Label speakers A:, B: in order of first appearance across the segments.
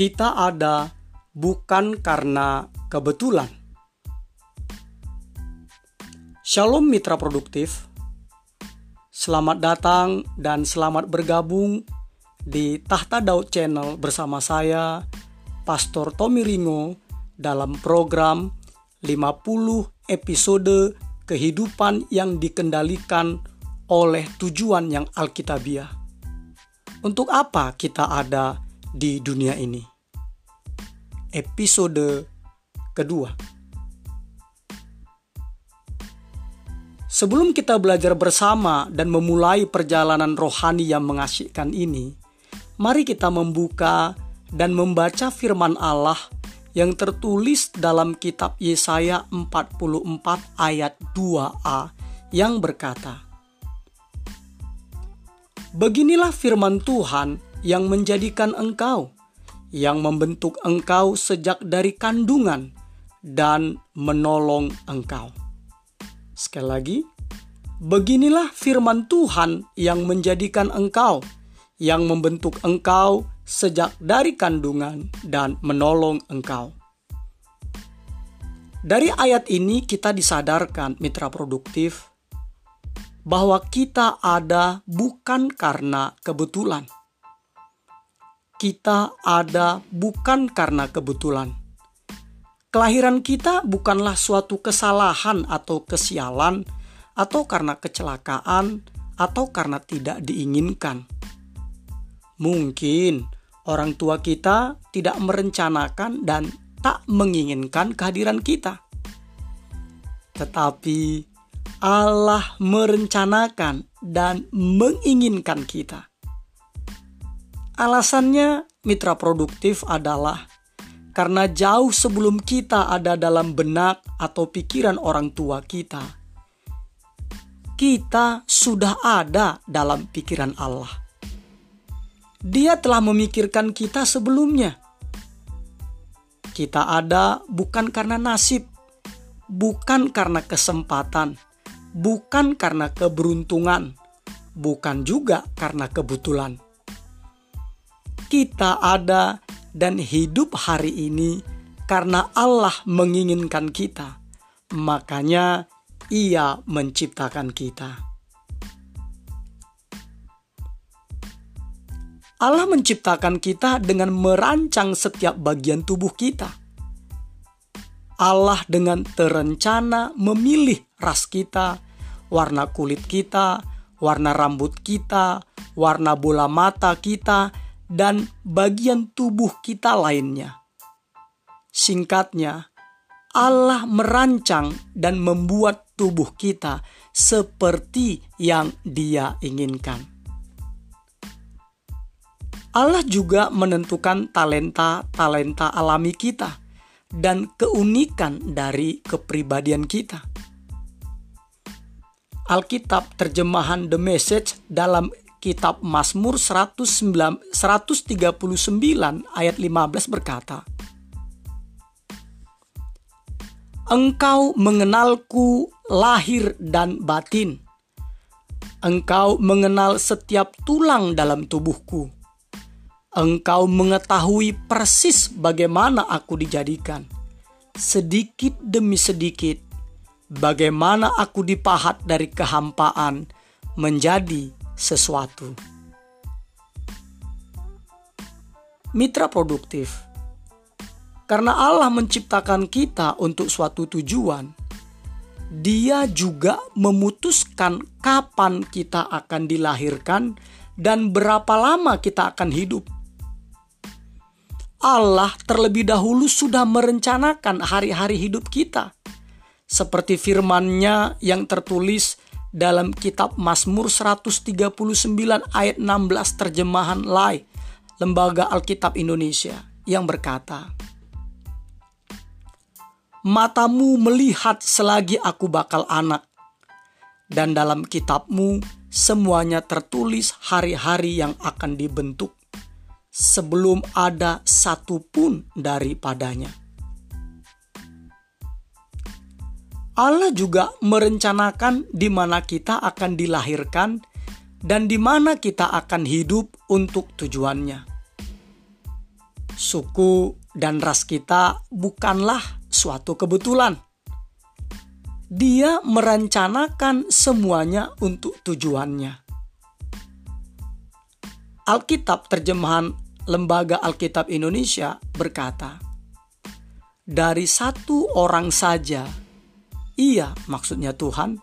A: Kita ada bukan karena kebetulan. Shalom mitra produktif. Selamat datang dan selamat bergabung di Tahta Daud Channel bersama saya Pastor Tommy Ringo dalam program 50 episode kehidupan yang dikendalikan oleh tujuan yang alkitabiah. Untuk apa kita ada di dunia ini? Episode kedua. Sebelum kita belajar bersama dan memulai perjalanan rohani yang mengasyikkan ini, mari kita membuka dan membaca firman Allah yang tertulis dalam kitab Yesaya 44 ayat 2a yang berkata, Beginilah firman Tuhan yang menjadikan engkau, yang membentuk engkau sejak dari kandungan dan menolong engkau. Sekali lagi, beginilah firman Tuhan yang menjadikan engkau, yang membentuk engkau sejak dari kandungan dan menolong engkau. Dari ayat ini kita disadarkan mitra produktif bahwa kita ada bukan karena kebetulan. Kita ada bukan karena kebetulan. Kelahiran kita bukanlah suatu kesalahan atau kesialan atau karena kecelakaan atau karena tidak diinginkan Mungkin orang tua kita tidak merencanakan dan tak menginginkan kehadiran kita. Tetapi Allah merencanakan dan menginginkan kita. Alasannya mitra produktif adalah karena jauh sebelum kita ada dalam benak atau pikiran orang tua kita, kita sudah ada dalam pikiran Allah. Dia telah memikirkan kita sebelumnya. Kita ada bukan karena nasib, bukan karena kesempatan, bukan karena keberuntungan, bukan juga karena kebetulan. Kita ada dan hidup hari ini karena Allah menginginkan kita. Makanya Ia menciptakan kita. Allah menciptakan kita dengan merancang setiap bagian tubuh kita. Allah dengan terencana memilih ras kita, warna kulit kita, warna rambut kita, warna bola mata kita, dan bagian tubuh kita lainnya. Singkatnya, Allah merancang dan membuat tubuh kita seperti yang Dia inginkan. Allah juga menentukan talenta-talenta alami kita dan keunikan dari kepribadian kita. Alkitab terjemahan The Message dalam kitab Mazmur 139 ayat 15 berkata, Engkau mengenalku lahir dan batin. Engkau mengenal setiap tulang dalam tubuhku Engkau mengetahui persis bagaimana aku dijadikan. Sedikit demi sedikit, bagaimana aku dipahat dari kehampaan menjadi sesuatu. Mitra produktif, karena Allah menciptakan kita untuk suatu tujuan, Dia juga memutuskan kapan kita akan dilahirkan dan berapa lama kita akan hidup. Allah terlebih dahulu sudah merencanakan hari-hari hidup kita. Seperti firman-Nya yang tertulis dalam kitab Mazmur 139 ayat 16 terjemahan Lai, Lembaga Alkitab Indonesia yang berkata, Matamu melihat selagi aku bakal anak, dan dalam kitabmu semuanya tertulis hari-hari yang akan dibentuk sebelum ada satupun daripadanya. Allah juga merencanakan di mana kita akan dilahirkan dan di mana kita akan hidup untuk tujuannya. Suku dan ras kita bukanlah suatu kebetulan. Dia merencanakan semuanya untuk tujuannya. Alkitab terjemahan Lembaga Alkitab Indonesia berkata, "Dari satu orang saja, Ia, maksudnya Tuhan,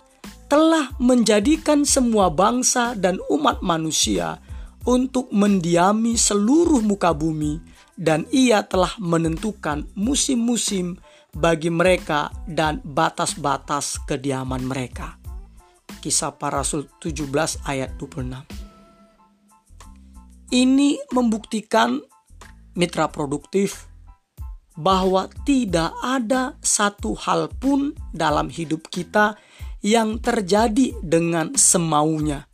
A: telah menjadikan semua bangsa dan umat manusia untuk mendiami seluruh muka bumi, dan Ia telah menentukan musim-musim bagi mereka dan batas-batas kediaman mereka." Kisah Para Rasul 17 ayat 26. Ini membuktikan mitra produktif bahwa tidak ada satu hal pun dalam hidup kita yang terjadi dengan semaunya.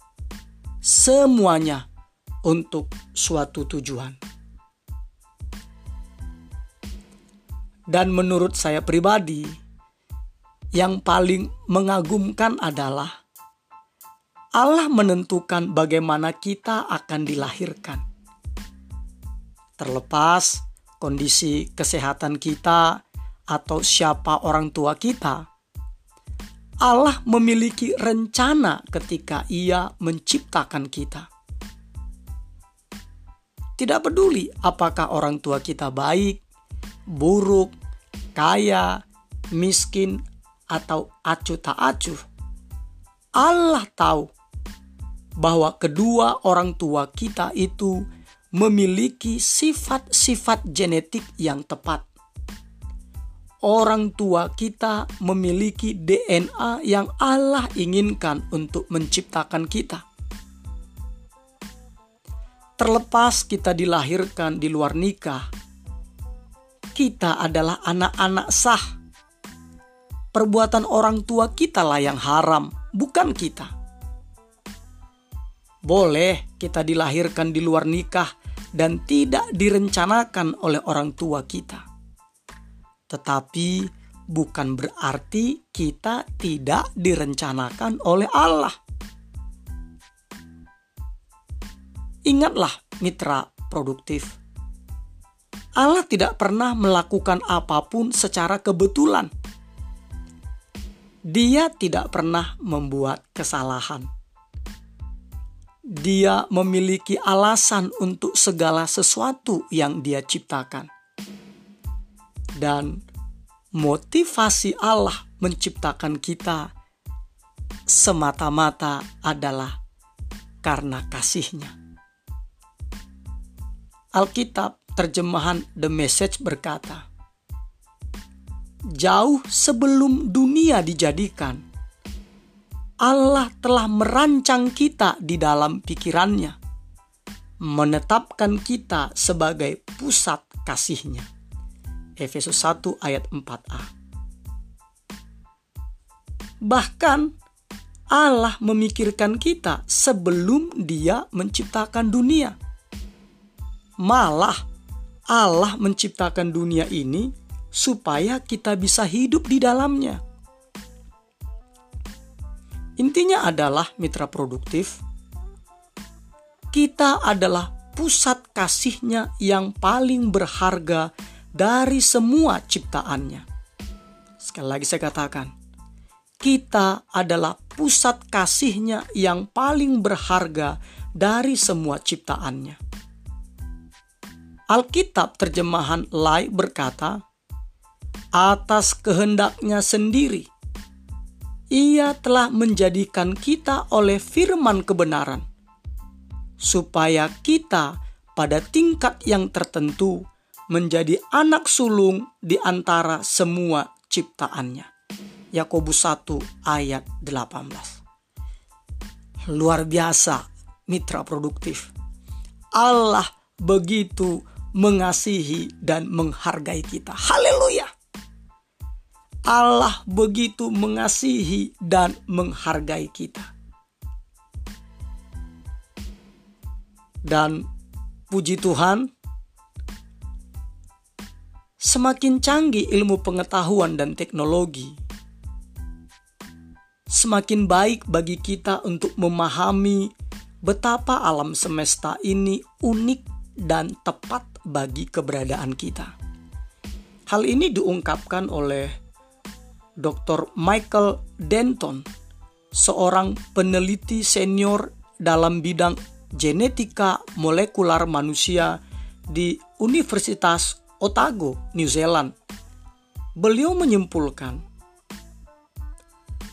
A: Semuanya untuk suatu tujuan. Dan menurut saya pribadi, yang paling mengagumkan adalah Allah menentukan bagaimana kita akan dilahirkan. Terlepas kondisi kesehatan kita atau siapa orang tua kita, Allah memiliki rencana ketika Ia menciptakan kita. Tidak peduli apakah orang tua kita baik, buruk, kaya, miskin, atau acuh tak acuh. Allah tahu bahwa kedua orang tua kita itu memiliki sifat-sifat genetik yang tepat. Orang tua kita memiliki DNA yang Allah inginkan untuk menciptakan kita. Terlepas kita dilahirkan di luar nikah, kita adalah anak-anak sah. Perbuatan orang tua kita lah yang haram, bukan kita boleh kita dilahirkan di luar nikah dan tidak direncanakan oleh orang tua kita. Tetapi bukan berarti kita tidak direncanakan oleh Allah. Ingatlah mitra produktif. Allah tidak pernah melakukan apa pun secara kebetulan. Dia tidak pernah membuat kesalahan dia memiliki alasan untuk segala sesuatu yang dia ciptakan. Dan motivasi Allah menciptakan kita semata-mata adalah karena kasihnya. Alkitab terjemahan The Message berkata, Jauh sebelum dunia dijadikan, Allah telah merancang kita di dalam pikirannya, menetapkan kita sebagai pusat kasihnya. Efesus 1 ayat 4a. Bahkan Allah memikirkan kita sebelum dia menciptakan dunia. Malah Allah menciptakan dunia ini supaya kita bisa hidup di dalamnya Intinya adalah mitra produktif. Kita adalah pusat kasihnya yang paling berharga dari semua ciptaannya. Sekali lagi saya katakan, kita adalah pusat kasihnya yang paling berharga dari semua ciptaannya. Alkitab terjemahan Lai berkata, atas kehendaknya sendiri, ia telah menjadikan kita oleh firman kebenaran, supaya kita pada tingkat yang tertentu menjadi anak sulung di antara semua ciptaannya. Yakobus 1 ayat 18. Luar biasa mitra produktif. Allah begitu mengasihi dan menghargai kita. Haleluya. Allah begitu mengasihi dan menghargai kita. Dan puji Tuhan, semakin canggih ilmu pengetahuan dan teknologi, semakin baik bagi kita untuk memahami betapa alam semesta ini unik dan tepat bagi keberadaan kita. Hal ini diungkapkan oleh Dr. Michael Denton, seorang peneliti senior dalam bidang genetika molekular manusia di Universitas Otago, New Zealand. Beliau menyimpulkan,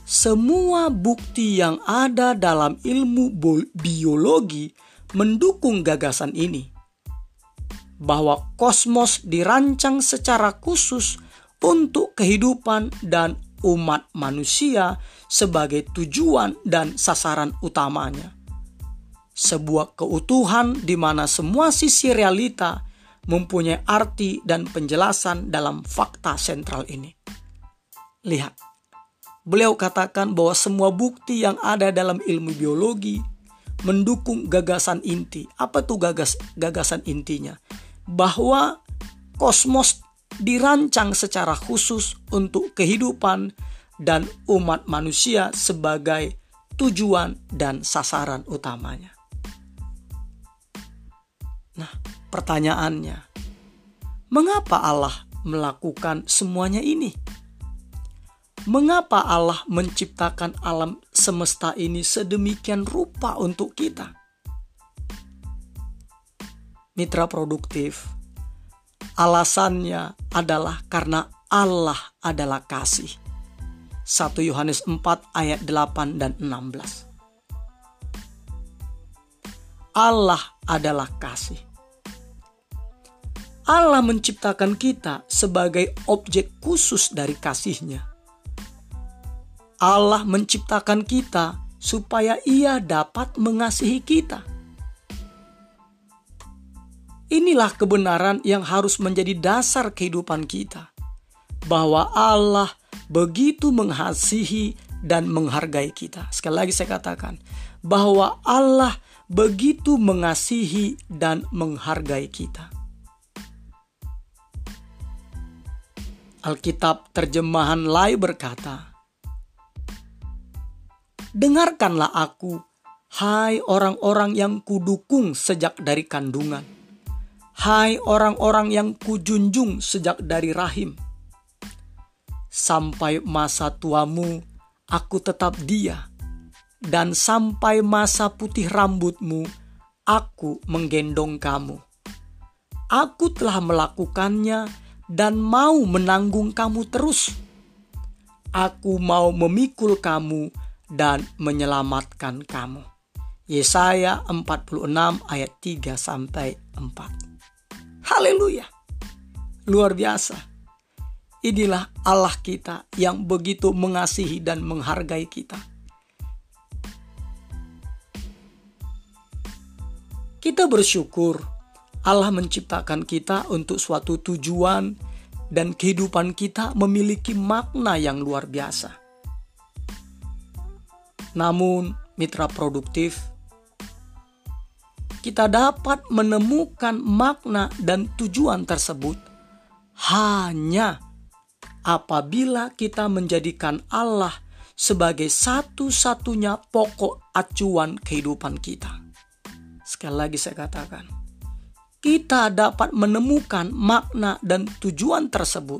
A: semua bukti yang ada dalam ilmu biologi mendukung gagasan ini bahwa kosmos dirancang secara khusus untuk kehidupan dan umat manusia sebagai tujuan dan sasaran utamanya. Sebuah keutuhan di mana semua sisi realita mempunyai arti dan penjelasan dalam fakta sentral ini. Lihat, beliau katakan bahwa semua bukti yang ada dalam ilmu biologi mendukung gagasan inti. Apa tuh gagas gagasan intinya? Bahwa kosmos dirancang secara khusus untuk kehidupan dan umat manusia sebagai tujuan dan sasaran utamanya. Nah, pertanyaannya, mengapa Allah melakukan semuanya ini? Mengapa Allah menciptakan alam semesta ini sedemikian rupa untuk kita? Mitra produktif, Alasannya adalah karena Allah adalah kasih. 1 Yohanes 4 ayat 8 dan 16. Allah adalah kasih. Allah menciptakan kita sebagai objek khusus dari kasihnya. Allah menciptakan kita supaya ia dapat mengasihi kita. Inilah kebenaran yang harus menjadi dasar kehidupan kita, bahwa Allah begitu mengasihi dan menghargai kita. Sekali lagi, saya katakan bahwa Allah begitu mengasihi dan menghargai kita. Alkitab terjemahan Lai berkata, "Dengarkanlah aku, hai orang-orang yang kudukung sejak dari kandungan." Hai orang-orang yang kujunjung sejak dari rahim, sampai masa tuamu aku tetap dia, dan sampai masa putih rambutmu aku menggendong kamu. Aku telah melakukannya dan mau menanggung kamu terus. Aku mau memikul kamu dan menyelamatkan kamu. Yesaya 46 ayat 3 sampai 4. Haleluya. Luar biasa. Inilah Allah kita yang begitu mengasihi dan menghargai kita. Kita bersyukur Allah menciptakan kita untuk suatu tujuan dan kehidupan kita memiliki makna yang luar biasa. Namun, mitra produktif, kita dapat menemukan makna dan tujuan tersebut hanya apabila kita menjadikan Allah sebagai satu-satunya pokok acuan kehidupan kita. Sekali lagi saya katakan, kita dapat menemukan makna dan tujuan tersebut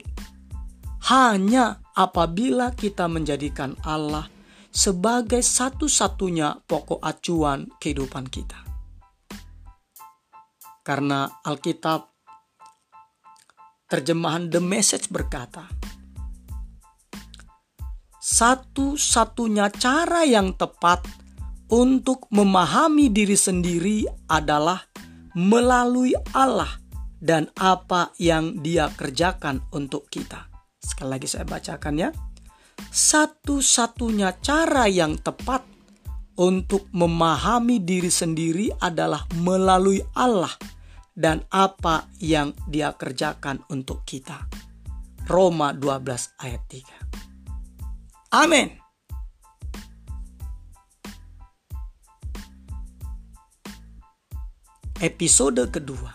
A: hanya apabila kita menjadikan Allah sebagai satu-satunya pokok acuan kehidupan kita. Karena Alkitab terjemahan The Message berkata, satu-satunya cara yang tepat untuk memahami diri sendiri adalah melalui Allah dan apa yang Dia kerjakan untuk kita. Sekali lagi saya bacakan ya. Satu-satunya cara yang tepat untuk memahami diri sendiri adalah melalui Allah dan apa yang dia kerjakan untuk kita. Roma 12 ayat 3. Amin. Episode kedua.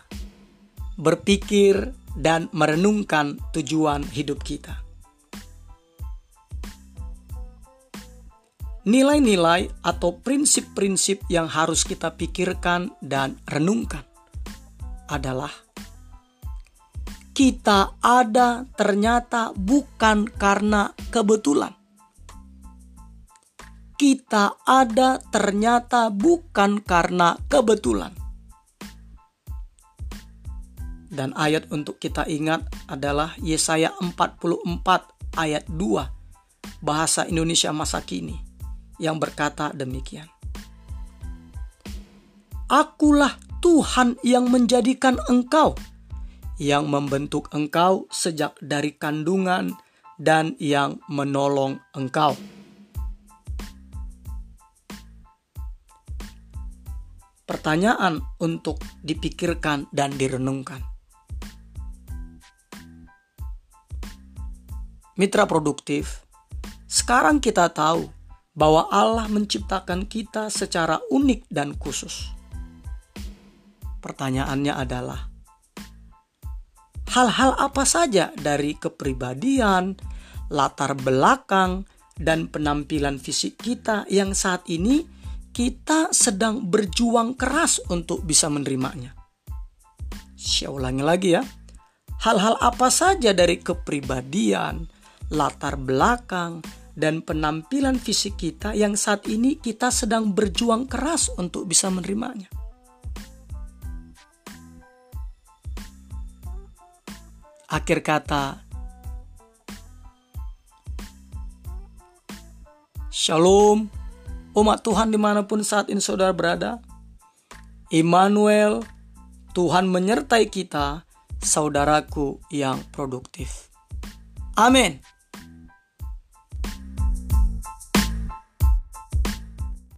A: Berpikir dan merenungkan tujuan hidup kita. Nilai-nilai atau prinsip-prinsip yang harus kita pikirkan dan renungkan adalah kita ada ternyata bukan karena kebetulan. Kita ada ternyata bukan karena kebetulan. Dan ayat untuk kita ingat adalah Yesaya 44 ayat 2 bahasa Indonesia masa kini yang berkata demikian. Akulah Tuhan yang menjadikan engkau yang membentuk engkau sejak dari kandungan dan yang menolong engkau. Pertanyaan untuk dipikirkan dan direnungkan. Mitra produktif, sekarang kita tahu bahwa Allah menciptakan kita secara unik dan khusus. Pertanyaannya adalah, hal-hal apa saja dari kepribadian, latar belakang, dan penampilan fisik kita yang saat ini kita sedang berjuang keras untuk bisa menerimanya. Saya ulangi lagi ya. Hal-hal apa saja dari kepribadian, latar belakang, dan penampilan fisik kita yang saat ini kita sedang berjuang keras untuk bisa menerimanya. akhir kata. Shalom, umat Tuhan di mana pun saat ini saudara berada. Immanuel, Tuhan menyertai kita, saudaraku yang produktif. Amin.